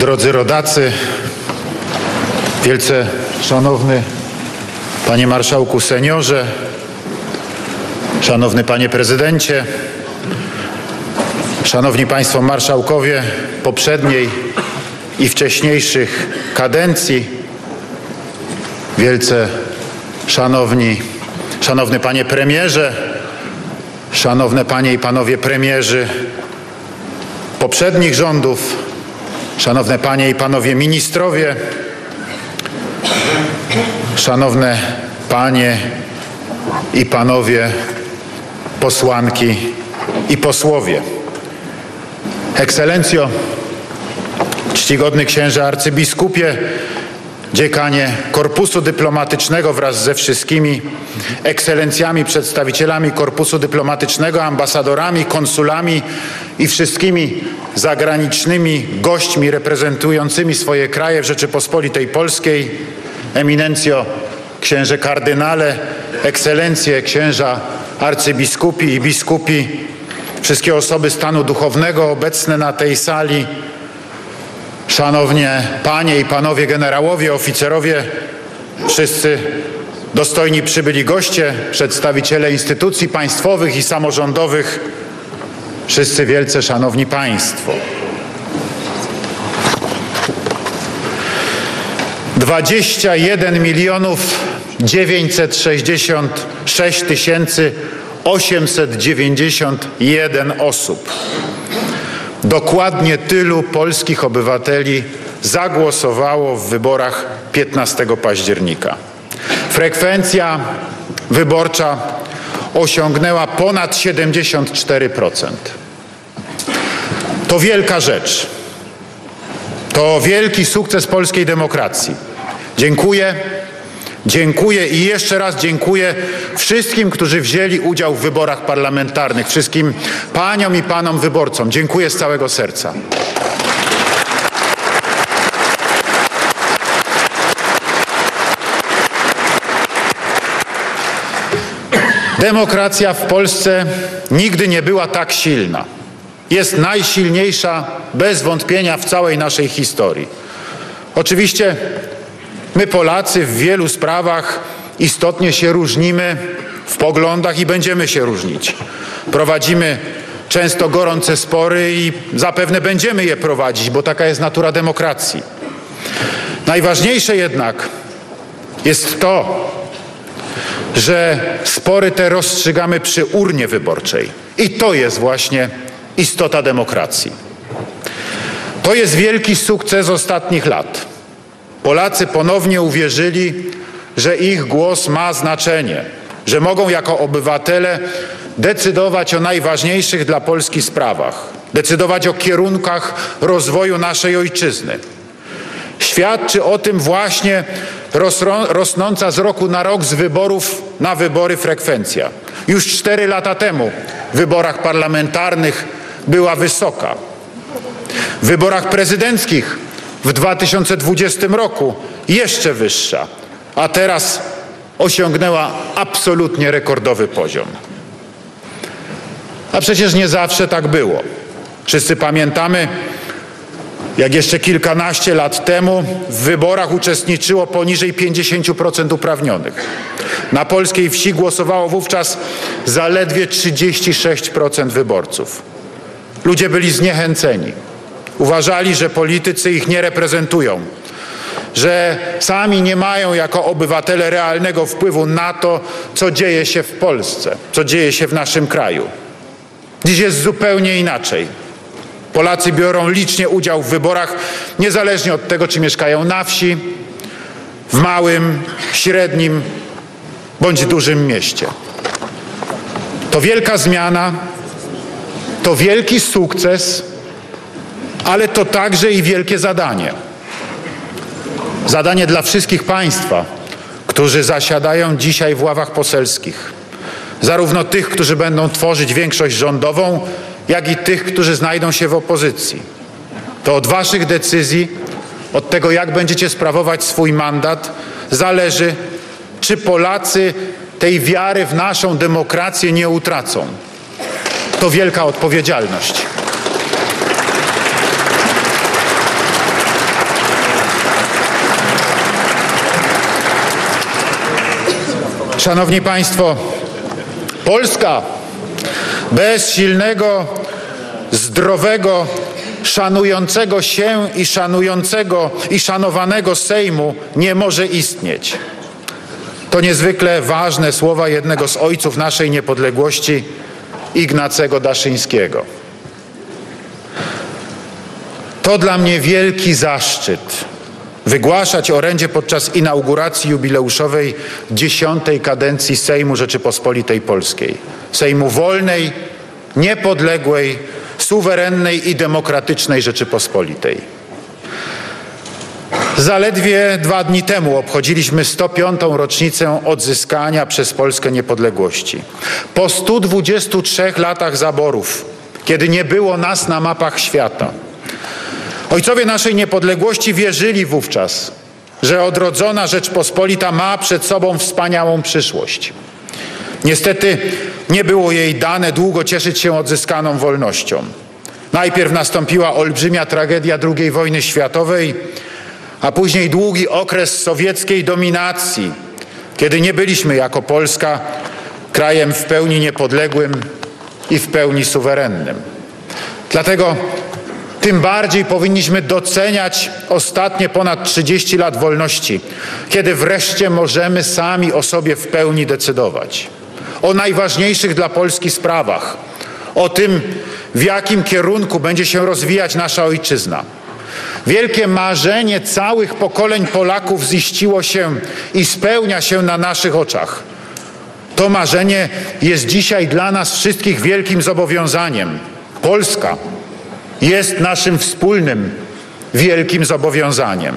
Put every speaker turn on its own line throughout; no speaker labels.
Drodzy rodacy, wielce szanowny panie marszałku seniorze, szanowny panie prezydencie, szanowni państwo marszałkowie poprzedniej i wcześniejszych kadencji, wielce szanowni, szanowny panie premierze, szanowne panie i panowie premierzy poprzednich rządów, szanowne panie i panowie ministrowie, szanowne panie i panowie posłanki i posłowie. Ekscelencjo, czcigodny księże arcybiskupie, dziekanie Korpusu Dyplomatycznego wraz ze wszystkimi ekscelencjami, przedstawicielami Korpusu Dyplomatycznego, ambasadorami, konsulami i wszystkimi zagranicznymi gośćmi reprezentującymi swoje kraje w Rzeczypospolitej Polskiej, eminencjo księże kardynale, ekscelencje księża arcybiskupi i biskupi, wszystkie osoby stanu duchownego obecne na tej sali, szanownie panie i panowie generałowie, oficerowie, wszyscy dostojni przybyli goście, przedstawiciele instytucji państwowych i samorządowych, wszyscy wielce szanowni państwo. 21 milionów 966 tysięcy 891 osób. Dokładnie tylu polskich obywateli zagłosowało w wyborach 15 października. Frekwencja wyborcza osiągnęła ponad 74%. To wielka rzecz. To wielki sukces polskiej demokracji. Dziękuję. Dziękuję i jeszcze raz dziękuję wszystkim, którzy wzięli udział w wyborach parlamentarnych, wszystkim paniom i panom wyborcom. Dziękuję z całego serca. Demokracja w Polsce nigdy nie była tak silna. Jest najsilniejsza bez wątpienia w całej naszej historii. Oczywiście my Polacy w wielu sprawach istotnie się różnimy w poglądach i będziemy się różnić. Prowadzimy często gorące spory i zapewne będziemy je prowadzić, bo taka jest natura demokracji. Najważniejsze jednak jest to, że spory te rozstrzygamy przy urnie wyborczej. I to jest właśnie istota demokracji. To jest wielki sukces ostatnich lat. Polacy ponownie uwierzyli, że ich głos ma znaczenie, że mogą jako obywatele decydować o najważniejszych dla Polski sprawach, decydować o kierunkach rozwoju naszej ojczyzny. Świadczy o tym właśnie rosnąca z roku na rok z wyborów na wybory frekwencja. Już cztery lata temu w wyborach parlamentarnych była wysoka. W wyborach prezydenckich w 2020 roku jeszcze wyższa, a teraz osiągnęła absolutnie rekordowy poziom. A przecież nie zawsze tak było. Wszyscy pamiętamy, jak jeszcze kilkanaście lat temu w wyborach uczestniczyło poniżej 50% uprawnionych. Na polskiej wsi głosowało wówczas zaledwie 36% wyborców. Ludzie byli zniechęceni. Uważali, że politycy ich nie reprezentują, że sami nie mają jako obywatele realnego wpływu na to, co dzieje się w Polsce, co dzieje się w naszym kraju. Dziś jest zupełnie inaczej. Polacy biorą licznie udział w wyborach, niezależnie od tego, czy mieszkają na wsi, w małym, średnim bądź dużym mieście. To wielka zmiana, to wielki sukces, ale to także i wielkie zadanie. Zadanie dla wszystkich Państwa, którzy zasiadają dzisiaj w ławach poselskich zarówno tych, którzy będą tworzyć większość rządową, jak i tych, którzy znajdą się w opozycji. To od Waszych decyzji, od tego, jak będziecie sprawować swój mandat, zależy, czy Polacy tej wiary w naszą demokrację nie utracą. To wielka odpowiedzialność. Szanowni Państwo, Polska bez silnego, zdrowego, szanującego się i szanującego i szanowanego Sejmu nie może istnieć. To niezwykle ważne słowa jednego z ojców naszej niepodległości, Ignacego Daszyńskiego. To dla mnie wielki zaszczyt wygłaszać orędzie podczas inauguracji jubileuszowej dziesiątej kadencji Sejmu Rzeczypospolitej Polskiej. Sejmu wolnej, niepodległej, suwerennej i demokratycznej Rzeczypospolitej. Zaledwie dwa dni temu obchodziliśmy 105. rocznicę odzyskania przez Polskę niepodległości. Po 123 latach zaborów, kiedy nie było nas na mapach świata, ojcowie naszej niepodległości wierzyli wówczas, że odrodzona Rzeczpospolita ma przed sobą wspaniałą przyszłość. Niestety nie było jej dane długo cieszyć się odzyskaną wolnością. Najpierw nastąpiła olbrzymia tragedia II wojny światowej, a później długi okres sowieckiej dominacji, kiedy nie byliśmy jako Polska krajem w pełni niepodległym i w pełni suwerennym. Dlatego tym bardziej powinniśmy doceniać ostatnie ponad 30 lat wolności, kiedy wreszcie możemy sami o sobie w pełni decydować. O najważniejszych dla Polski sprawach, o tym, w jakim kierunku będzie się rozwijać nasza ojczyzna. Wielkie marzenie całych pokoleń Polaków ziściło się i spełnia się na naszych oczach. To marzenie jest dzisiaj dla nas wszystkich wielkim zobowiązaniem. Polska jest naszym wspólnym wielkim zobowiązaniem.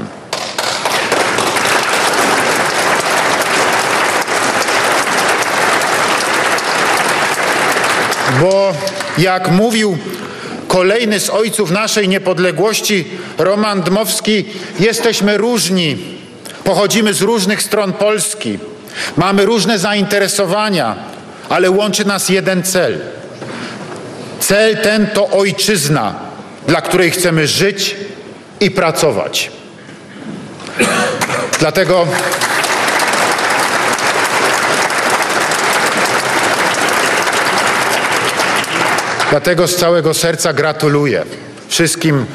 Bo jak mówił kolejny z ojców naszej niepodległości, Roman Dmowski, jesteśmy różni, pochodzimy z różnych stron Polski, mamy różne zainteresowania, ale łączy nas jeden cel. Cel ten to ojczyzna, dla której chcemy żyć i pracować. Dlatego Dlatego z całego serca gratuluję wszystkim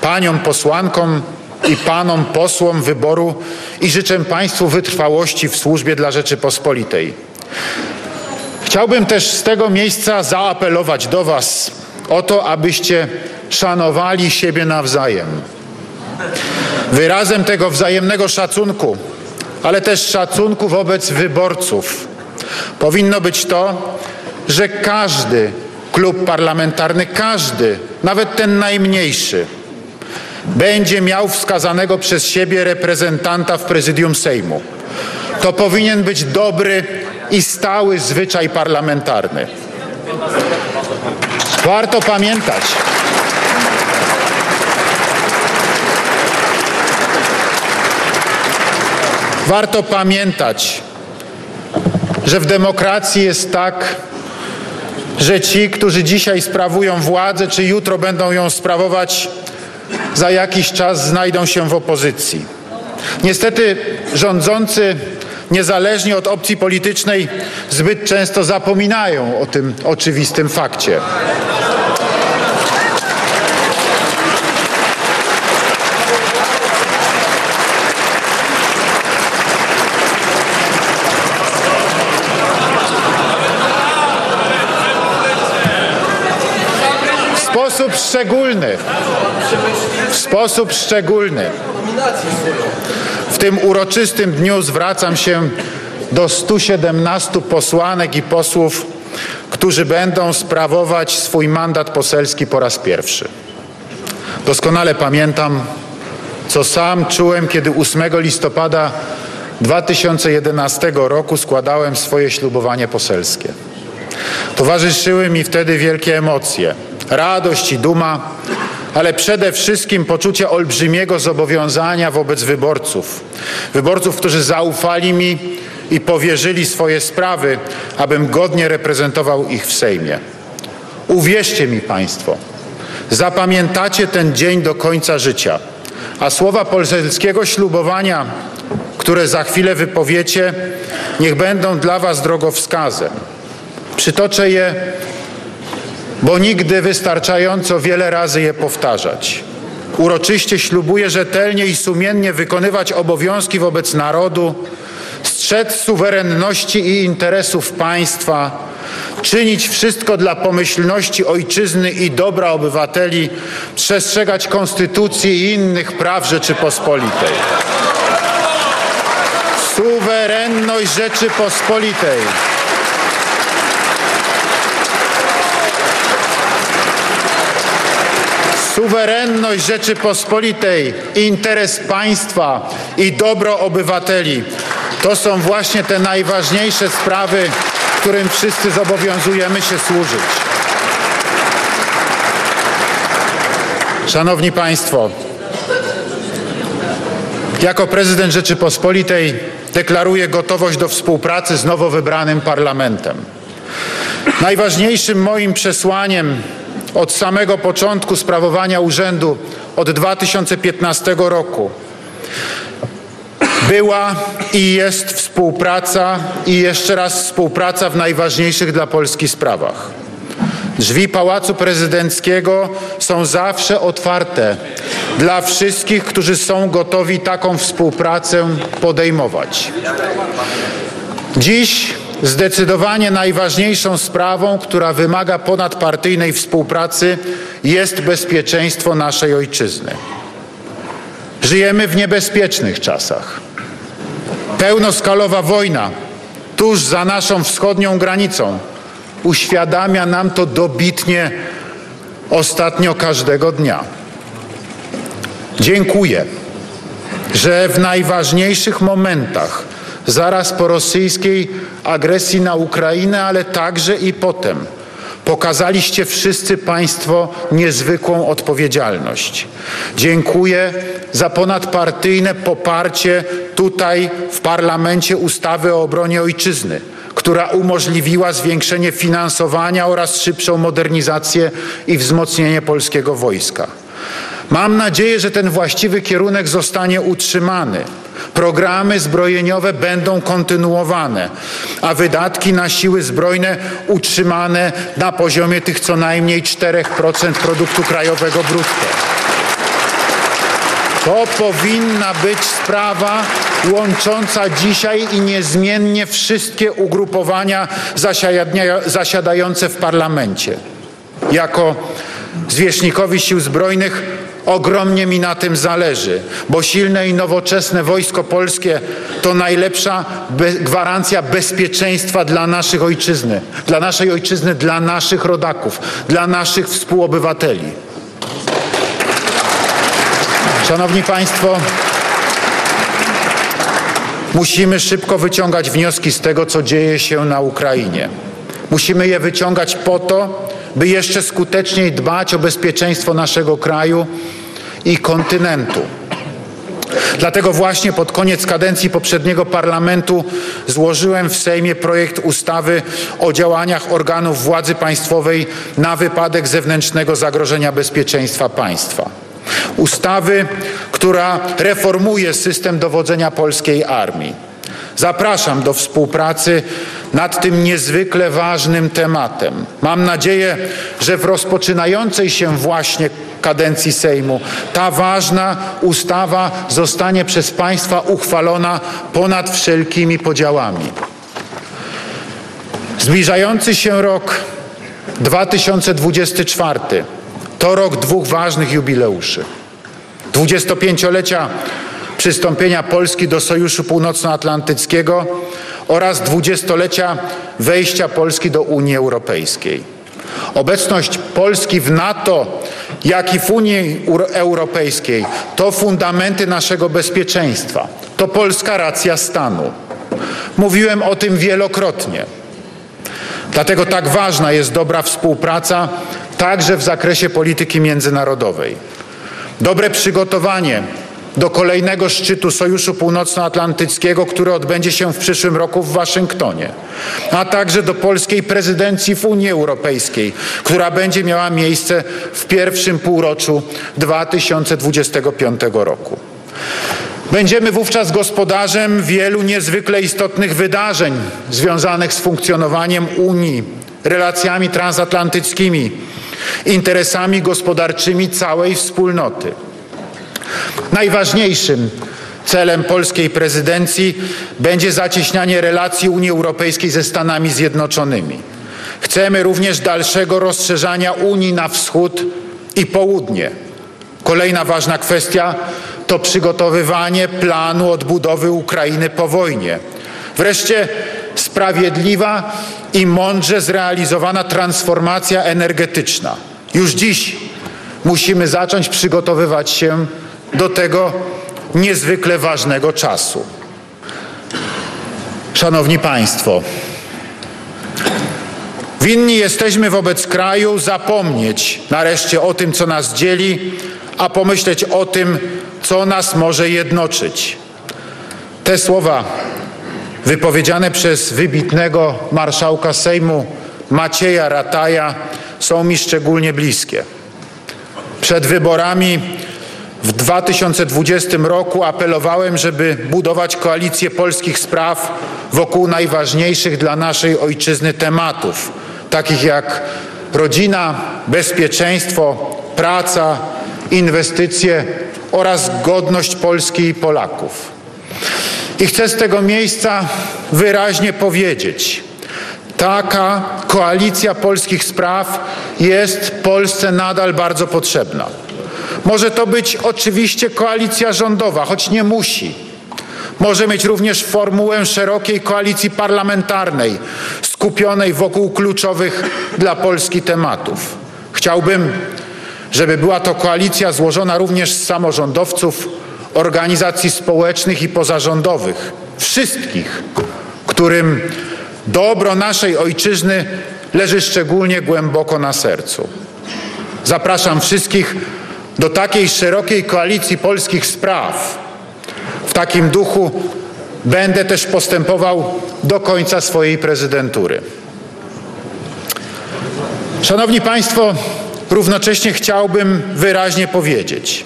paniom posłankom i panom posłom wyboru i życzę Państwu wytrwałości w służbie dla Rzeczypospolitej. Chciałbym też z tego miejsca zaapelować do Was o to, abyście szanowali siebie nawzajem. Wyrazem tego wzajemnego szacunku, ale też szacunku wobec wyborców powinno być to, że każdy klub parlamentarny, każdy, nawet ten najmniejszy, będzie miał wskazanego przez siebie reprezentanta w prezydium Sejmu. To powinien być dobry i stały zwyczaj parlamentarny. Warto pamiętać, warto pamiętać, że w demokracji jest tak, że ci, którzy dzisiaj sprawują władzę, czy jutro będą ją sprawować, za jakiś czas znajdą się w opozycji. Niestety rządzący, niezależnie od opcji politycznej, zbyt często zapominają o tym oczywistym fakcie. sposób szczególny, w sposób szczególny w tym uroczystym dniu zwracam się do 117 posłanek i posłów, którzy będą sprawować swój mandat poselski po raz pierwszy. Doskonale pamiętam, co sam czułem, kiedy 8 listopada 2011 roku składałem swoje ślubowanie poselskie. Towarzyszyły mi wtedy wielkie emocje radość i duma, ale przede wszystkim poczucie olbrzymiego zobowiązania wobec wyborców. Wyborców, którzy zaufali mi i powierzyli swoje sprawy, abym godnie reprezentował ich w Sejmie. Uwierzcie mi Państwo, zapamiętacie ten dzień do końca życia, a słowa polskiego ślubowania, które za chwilę wypowiecie, niech będą dla Was drogowskazem. Przytoczę je, bo nigdy wystarczająco wiele razy je powtarzać. Uroczyście ślubuję rzetelnie i sumiennie wykonywać obowiązki wobec narodu, strzec suwerenności i interesów państwa, czynić wszystko dla pomyślności ojczyzny i dobra obywateli, przestrzegać konstytucji i innych praw Rzeczypospolitej. Suwerenność Rzeczypospolitej. Suwerenność Rzeczypospolitej, interes państwa i dobro obywateli to są właśnie te najważniejsze sprawy, którym wszyscy zobowiązujemy się służyć. Szanowni Państwo, jako prezydent Rzeczypospolitej deklaruję gotowość do współpracy z nowo wybranym parlamentem. Najważniejszym moim przesłaniem od samego początku sprawowania urzędu od 2015 roku była i jest współpraca i jeszcze raz współpraca w najważniejszych dla Polski sprawach. Drzwi Pałacu Prezydenckiego są zawsze otwarte dla wszystkich, którzy są gotowi taką współpracę podejmować. Dziś zdecydowanie najważniejszą sprawą, która wymaga ponadpartyjnej współpracy, jest bezpieczeństwo naszej ojczyzny. Żyjemy w niebezpiecznych czasach. Pełnoskalowa wojna tuż za naszą wschodnią granicą uświadamia nam to dobitnie ostatnio każdego dnia. Dziękuję, że w najważniejszych momentach, zaraz po rosyjskiej agresji na Ukrainę, ale także i potem, Pokazaliście wszyscy Państwo niezwykłą odpowiedzialność. Dziękuję za ponadpartyjne poparcie tutaj w parlamencie ustawy o obronie ojczyzny, która umożliwiła zwiększenie finansowania oraz szybszą modernizację i wzmocnienie polskiego wojska. Mam nadzieję, że ten właściwy kierunek zostanie utrzymany. Programy zbrojeniowe będą kontynuowane, a wydatki na siły zbrojne utrzymane na poziomie tych co najmniej 4% produktu krajowego brutto. To powinna być sprawa łącząca dzisiaj i niezmiennie wszystkie ugrupowania zasiadające w parlamencie. Jako zwierzchnikowi sił zbrojnych Ogromnie mi na tym zależy, bo silne i nowoczesne wojsko polskie to najlepsza be gwarancja bezpieczeństwa dla naszych ojczyzny, dla naszej ojczyzny, dla naszych rodaków, dla naszych współobywateli. Szanowni Państwo, musimy szybko wyciągać wnioski z tego, co dzieje się na Ukrainie. Musimy je wyciągać po to, by jeszcze skuteczniej dbać o bezpieczeństwo naszego kraju i kontynentu. Dlatego właśnie pod koniec kadencji poprzedniego parlamentu złożyłem w Sejmie projekt ustawy o działaniach organów władzy państwowej na wypadek zewnętrznego zagrożenia bezpieczeństwa państwa. Ustawy, która reformuje system dowodzenia polskiej armii. Zapraszam do współpracy nad tym niezwykle ważnym tematem. Mam nadzieję, że w rozpoczynającej się właśnie kadencji Sejmu ta ważna ustawa zostanie przez Państwa uchwalona ponad wszelkimi podziałami. Zbliżający się rok 2024 to rok dwóch ważnych jubileuszy. 25-lecia przystąpienia Polski do Sojuszu Północnoatlantyckiego oraz dwudziestolecia wejścia Polski do Unii Europejskiej. Obecność Polski w NATO, jak i w Unii Europejskiej to fundamenty naszego bezpieczeństwa. To polska racja stanu. Mówiłem o tym wielokrotnie. Dlatego tak ważna jest dobra współpraca także w zakresie polityki międzynarodowej. Dobre przygotowanie do kolejnego szczytu Sojuszu Północnoatlantyckiego, który odbędzie się w przyszłym roku w Waszyngtonie, a także do polskiej prezydencji w Unii Europejskiej, która będzie miała miejsce w pierwszym półroczu 2025 roku. Będziemy wówczas gospodarzem wielu niezwykle istotnych wydarzeń związanych z funkcjonowaniem Unii, relacjami transatlantyckimi, interesami gospodarczymi całej wspólnoty. Najważniejszym celem polskiej prezydencji będzie zacieśnianie relacji Unii Europejskiej ze Stanami Zjednoczonymi. Chcemy również dalszego rozszerzania Unii na wschód i południe. Kolejna ważna kwestia to przygotowywanie planu odbudowy Ukrainy po wojnie. Wreszcie sprawiedliwa i mądrze zrealizowana transformacja energetyczna. Już dziś musimy zacząć przygotowywać się do tego niezwykle ważnego czasu. Szanowni Państwo, winni jesteśmy wobec kraju zapomnieć nareszcie o tym, co nas dzieli, a pomyśleć o tym, co nas może jednoczyć. Te słowa wypowiedziane przez wybitnego marszałka Sejmu Macieja Rataja są mi szczególnie bliskie. Przed wyborami w 2020 roku apelowałem, żeby budować koalicję polskich spraw wokół najważniejszych dla naszej ojczyzny tematów, takich jak rodzina, bezpieczeństwo, praca, inwestycje oraz godność Polski i Polaków. I chcę z tego miejsca wyraźnie powiedzieć, taka koalicja polskich spraw jest Polsce nadal bardzo potrzebna. Może to być oczywiście koalicja rządowa, choć nie musi. Może mieć również formułę szerokiej koalicji parlamentarnej, skupionej wokół kluczowych dla Polski tematów. Chciałbym, żeby była to koalicja złożona również z samorządowców, organizacji społecznych i pozarządowych, wszystkich, którym dobro naszej ojczyzny leży szczególnie głęboko na sercu. Zapraszam wszystkich do takiej szerokiej koalicji polskich spraw. W takim duchu będę też postępował do końca swojej prezydentury. Szanowni Państwo, równocześnie chciałbym wyraźnie powiedzieć,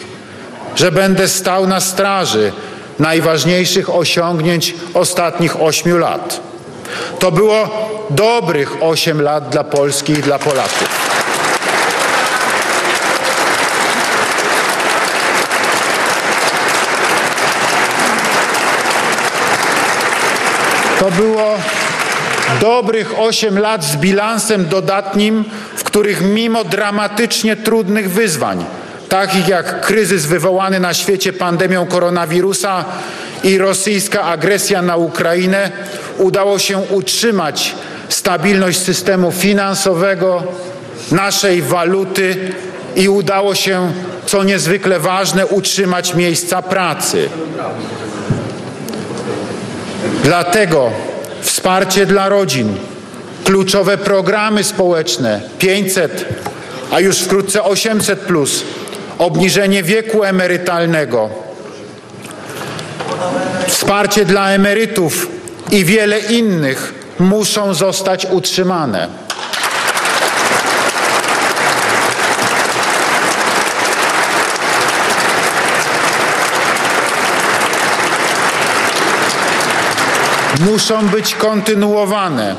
że będę stał na straży najważniejszych osiągnięć ostatnich ośmiu lat. To było dobrych osiem lat dla Polski i dla Polaków. To było dobrych 8 lat z bilansem dodatnim, w których mimo dramatycznie trudnych wyzwań, takich jak kryzys wywołany na świecie pandemią koronawirusa i rosyjska agresja na Ukrainę, udało się utrzymać stabilność systemu finansowego, naszej waluty i udało się, co niezwykle ważne, utrzymać miejsca pracy. Dlatego wsparcie dla rodzin, kluczowe programy społeczne 500, a już wkrótce 800, plus, obniżenie wieku emerytalnego, wsparcie dla emerytów i wiele innych muszą zostać utrzymane. Muszą być kontynuowane.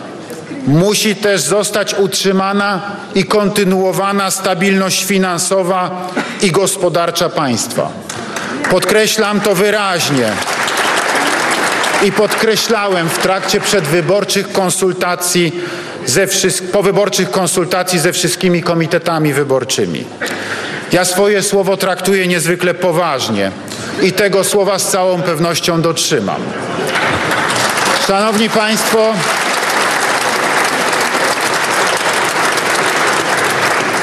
Musi też zostać utrzymana i kontynuowana stabilność finansowa i gospodarcza państwa. Podkreślam to wyraźnie i podkreślałem w trakcie przedwyborczych konsultacji ze powyborczych konsultacji ze wszystkimi komitetami wyborczymi. Ja swoje słowo traktuję niezwykle poważnie i tego słowa z całą pewnością dotrzymam. Szanowni Państwo,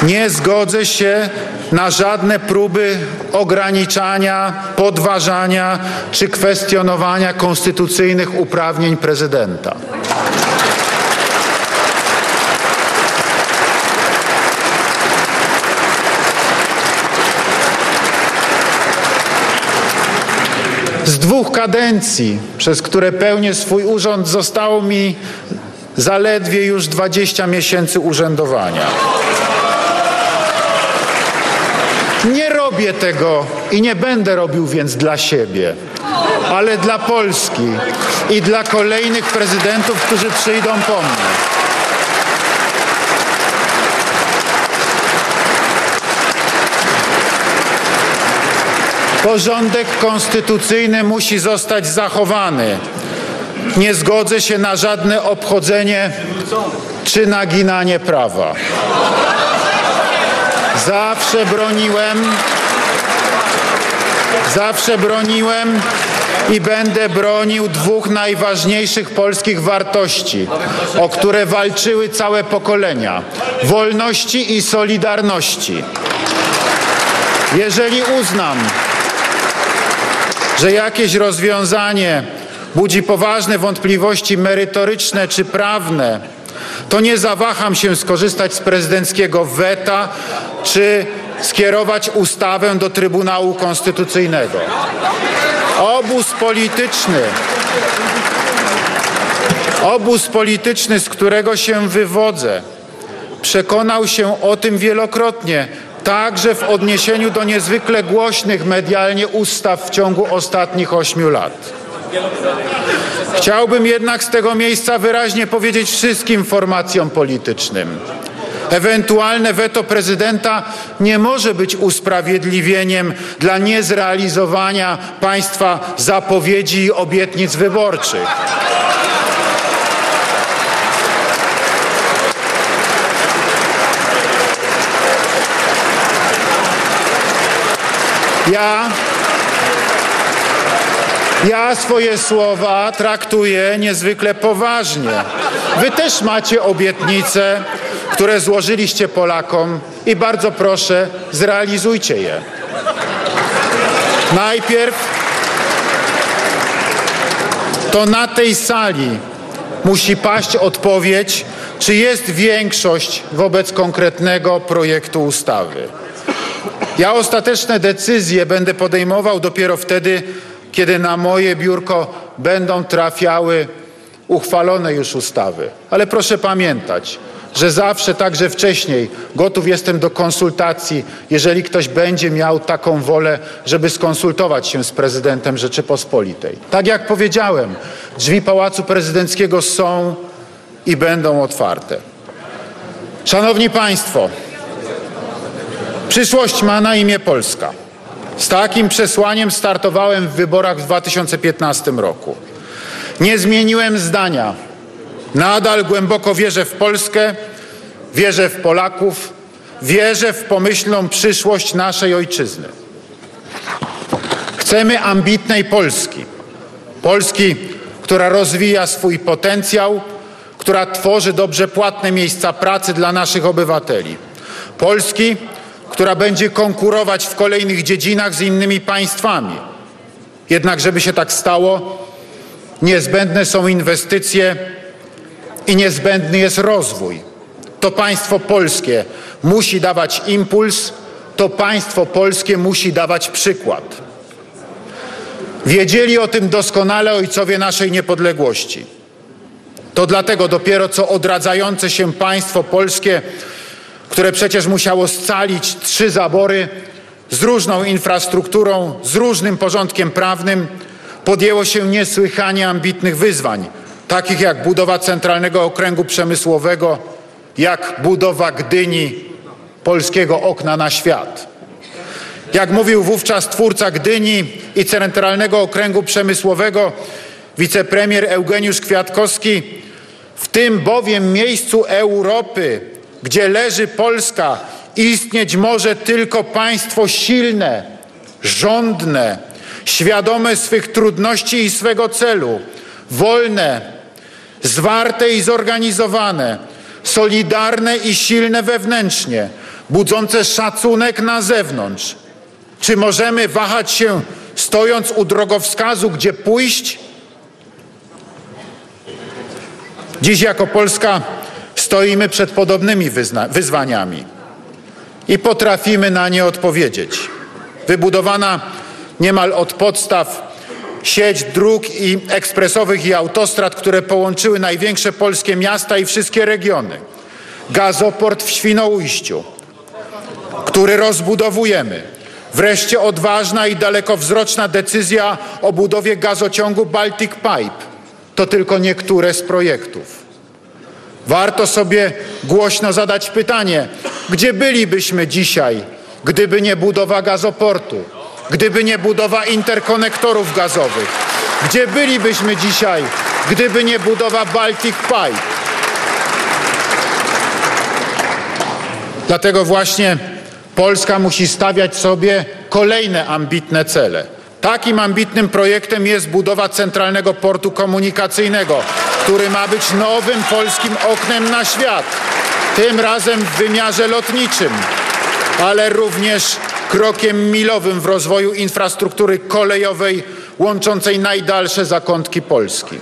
nie zgodzę się na żadne próby ograniczania, podważania czy kwestionowania konstytucyjnych uprawnień prezydenta. Dwóch kadencji, przez które pełnię swój urząd, zostało mi zaledwie już 20 miesięcy urzędowania. Nie robię tego i nie będę robił więc dla siebie, ale dla Polski i dla kolejnych prezydentów, którzy przyjdą po mnie. Porządek konstytucyjny musi zostać zachowany. Nie zgodzę się na żadne obchodzenie czy naginanie prawa. Zawsze broniłem, zawsze broniłem i będę bronił dwóch najważniejszych polskich wartości, o które walczyły całe pokolenia wolności i solidarności. Jeżeli uznam, że jakieś rozwiązanie budzi poważne wątpliwości merytoryczne czy prawne, to nie zawaham się skorzystać z prezydenckiego weta czy skierować ustawę do Trybunału Konstytucyjnego. Obóz polityczny, obóz polityczny, z którego się wywodzę, przekonał się o tym wielokrotnie, także w odniesieniu do niezwykle głośnych medialnie ustaw w ciągu ostatnich ośmiu lat. Chciałbym jednak z tego miejsca wyraźnie powiedzieć wszystkim formacjom politycznym. Ewentualne weto prezydenta nie może być usprawiedliwieniem dla niezrealizowania państwa zapowiedzi i obietnic wyborczych. Ja, ja swoje słowa traktuję niezwykle poważnie. Wy też macie obietnice, które złożyliście Polakom i bardzo proszę, zrealizujcie je. Najpierw to na tej sali musi paść odpowiedź, czy jest większość wobec konkretnego projektu ustawy. Ja ostateczne decyzje będę podejmował dopiero wtedy, kiedy na moje biurko będą trafiały uchwalone już ustawy. Ale proszę pamiętać, że zawsze, także wcześniej, gotów jestem do konsultacji, jeżeli ktoś będzie miał taką wolę, żeby skonsultować się z prezydentem Rzeczypospolitej. Tak jak powiedziałem, drzwi Pałacu Prezydenckiego są i będą otwarte. Szanowni Państwo, przyszłość ma na imię Polska. Z takim przesłaniem startowałem w wyborach w 2015 roku. Nie zmieniłem zdania. Nadal głęboko wierzę w Polskę, wierzę w Polaków, wierzę w pomyślną przyszłość naszej ojczyzny. Chcemy ambitnej Polski. Polski, która rozwija swój potencjał, która tworzy dobrze płatne miejsca pracy dla naszych obywateli. Polski, która będzie konkurować w kolejnych dziedzinach z innymi państwami. Jednak, żeby się tak stało, niezbędne są inwestycje i niezbędny jest rozwój. To państwo polskie musi dawać impuls, to państwo polskie musi dawać przykład. Wiedzieli o tym doskonale ojcowie naszej niepodległości. To dlatego dopiero co odradzające się państwo polskie które przecież musiało scalić trzy zabory z różną infrastrukturą, z różnym porządkiem prawnym, podjęło się niesłychanie ambitnych wyzwań, takich jak budowa centralnego okręgu przemysłowego, jak budowa Gdyni, polskiego okna na świat. Jak mówił wówczas twórca Gdyni i centralnego okręgu przemysłowego, wicepremier Eugeniusz Kwiatkowski, w tym bowiem miejscu Europy gdzie leży Polska, istnieć może tylko państwo silne, rządne, świadome swych trudności i swego celu, wolne, zwarte i zorganizowane, solidarne i silne wewnętrznie, budzące szacunek na zewnątrz. Czy możemy wahać się, stojąc u drogowskazu, gdzie pójść? Dziś jako Polska Stoimy przed podobnymi wyzwaniami i potrafimy na nie odpowiedzieć. Wybudowana niemal od podstaw sieć dróg i ekspresowych i autostrad, które połączyły największe polskie miasta i wszystkie regiony. Gazoport w Świnoujściu, który rozbudowujemy. Wreszcie odważna i dalekowzroczna decyzja o budowie gazociągu Baltic Pipe. To tylko niektóre z projektów. Warto sobie głośno zadać pytanie, gdzie bylibyśmy dzisiaj, gdyby nie budowa gazoportu, gdyby nie budowa interkonektorów gazowych, gdzie bylibyśmy dzisiaj, gdyby nie budowa Baltic Pipe. Dlatego właśnie Polska musi stawiać sobie kolejne ambitne cele. Takim ambitnym projektem jest budowa Centralnego Portu Komunikacyjnego, który ma być nowym polskim oknem na świat. Tym razem w wymiarze lotniczym, ale również krokiem milowym w rozwoju infrastruktury kolejowej łączącej najdalsze zakątki Polski.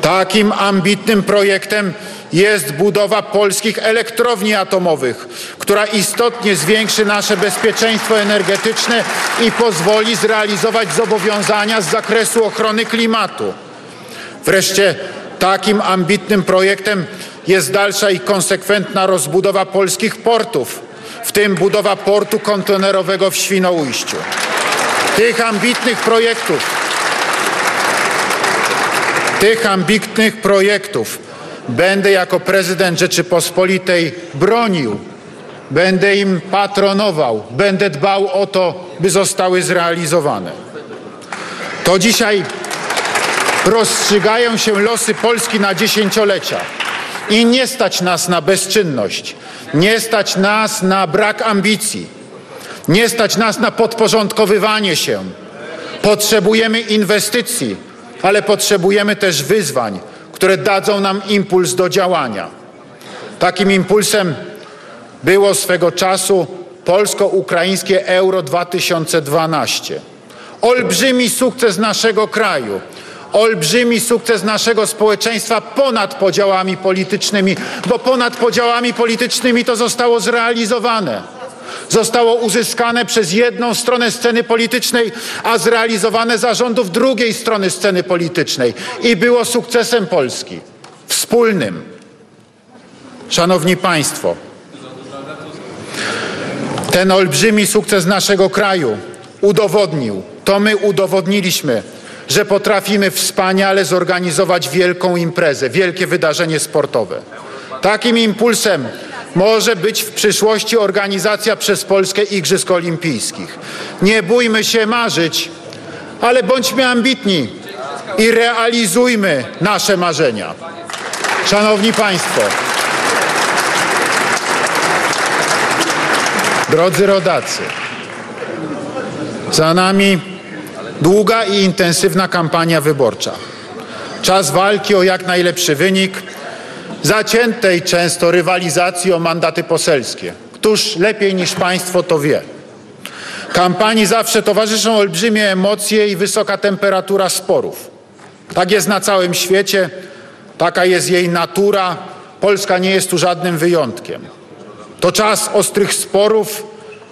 Takim ambitnym projektem jest budowa polskich elektrowni atomowych, która istotnie zwiększy nasze bezpieczeństwo energetyczne i pozwoli zrealizować zobowiązania z zakresu ochrony klimatu. Wreszcie takim ambitnym projektem jest dalsza i konsekwentna rozbudowa polskich portów, w tym budowa portu kontenerowego w Świnoujściu. Tych ambitnych projektów, tych ambitnych projektów będę jako prezydent Rzeczypospolitej bronił, będę im patronował, będę dbał o to, by zostały zrealizowane. To dzisiaj rozstrzygają się losy Polski na dziesięciolecia i nie stać nas na bezczynność, nie stać nas na brak ambicji, nie stać nas na podporządkowywanie się. Potrzebujemy inwestycji, ale potrzebujemy też wyzwań, które dadzą nam impuls do działania. Takim impulsem było swego czasu polsko-ukraińskie Euro 2012. Olbrzymi sukces naszego kraju, olbrzymi sukces naszego społeczeństwa ponad podziałami politycznymi, bo ponad podziałami politycznymi to zostało zrealizowane. Zostało uzyskane przez jedną stronę sceny politycznej, a zrealizowane za rządów drugiej strony sceny politycznej i było sukcesem Polski. Wspólnym. Szanowni Państwo, ten olbrzymi sukces naszego kraju udowodnił, to my udowodniliśmy, że potrafimy wspaniale zorganizować wielką imprezę, wielkie wydarzenie sportowe. Takim impulsem może być w przyszłości organizacja przez Polskę Igrzysk Olimpijskich. Nie bójmy się marzyć, ale bądźmy ambitni i realizujmy nasze marzenia. Szanowni Państwo, drodzy rodacy, za nami długa i intensywna kampania wyborcza. Czas walki o jak najlepszy wynik zaciętej często rywalizacji o mandaty poselskie. Któż lepiej niż Państwo to wie? Kampanii zawsze towarzyszą olbrzymie emocje i wysoka temperatura sporów. Tak jest na całym świecie, taka jest jej natura. Polska nie jest tu żadnym wyjątkiem. To czas ostrych sporów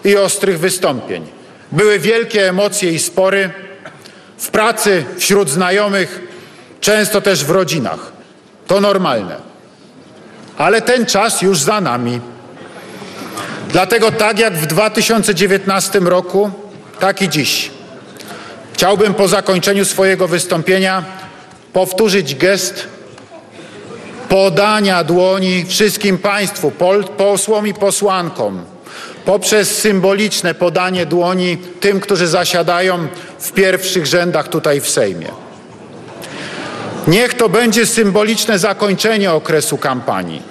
i ostrych wystąpień. Były wielkie emocje i spory w pracy, wśród znajomych, często też w rodzinach. To normalne ale ten czas już za nami. Dlatego tak jak w 2019 roku, tak i dziś. Chciałbym po zakończeniu swojego wystąpienia powtórzyć gest podania dłoni wszystkim Państwu, posłom i posłankom, poprzez symboliczne podanie dłoni tym, którzy zasiadają w pierwszych rzędach tutaj w Sejmie. Niech to będzie symboliczne zakończenie okresu kampanii.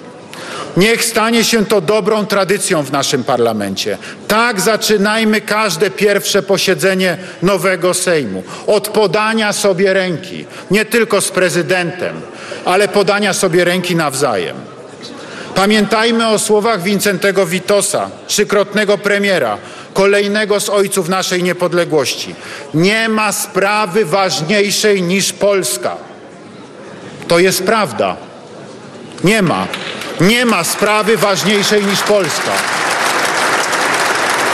Niech stanie się to dobrą tradycją w naszym parlamencie. Tak zaczynajmy każde pierwsze posiedzenie nowego Sejmu. Od podania sobie ręki, nie tylko z prezydentem, ale podania sobie ręki nawzajem. Pamiętajmy o słowach Wincentego Witosa, trzykrotnego premiera, kolejnego z ojców naszej niepodległości. Nie ma sprawy ważniejszej niż Polska. To jest prawda. Nie ma. Nie ma sprawy ważniejszej niż Polska.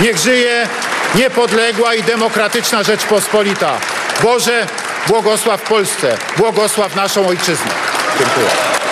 Niech żyje niepodległa i demokratyczna Rzeczpospolita. Boże, błogosław Polsce, błogosław naszą ojczyznę. Dziękuję.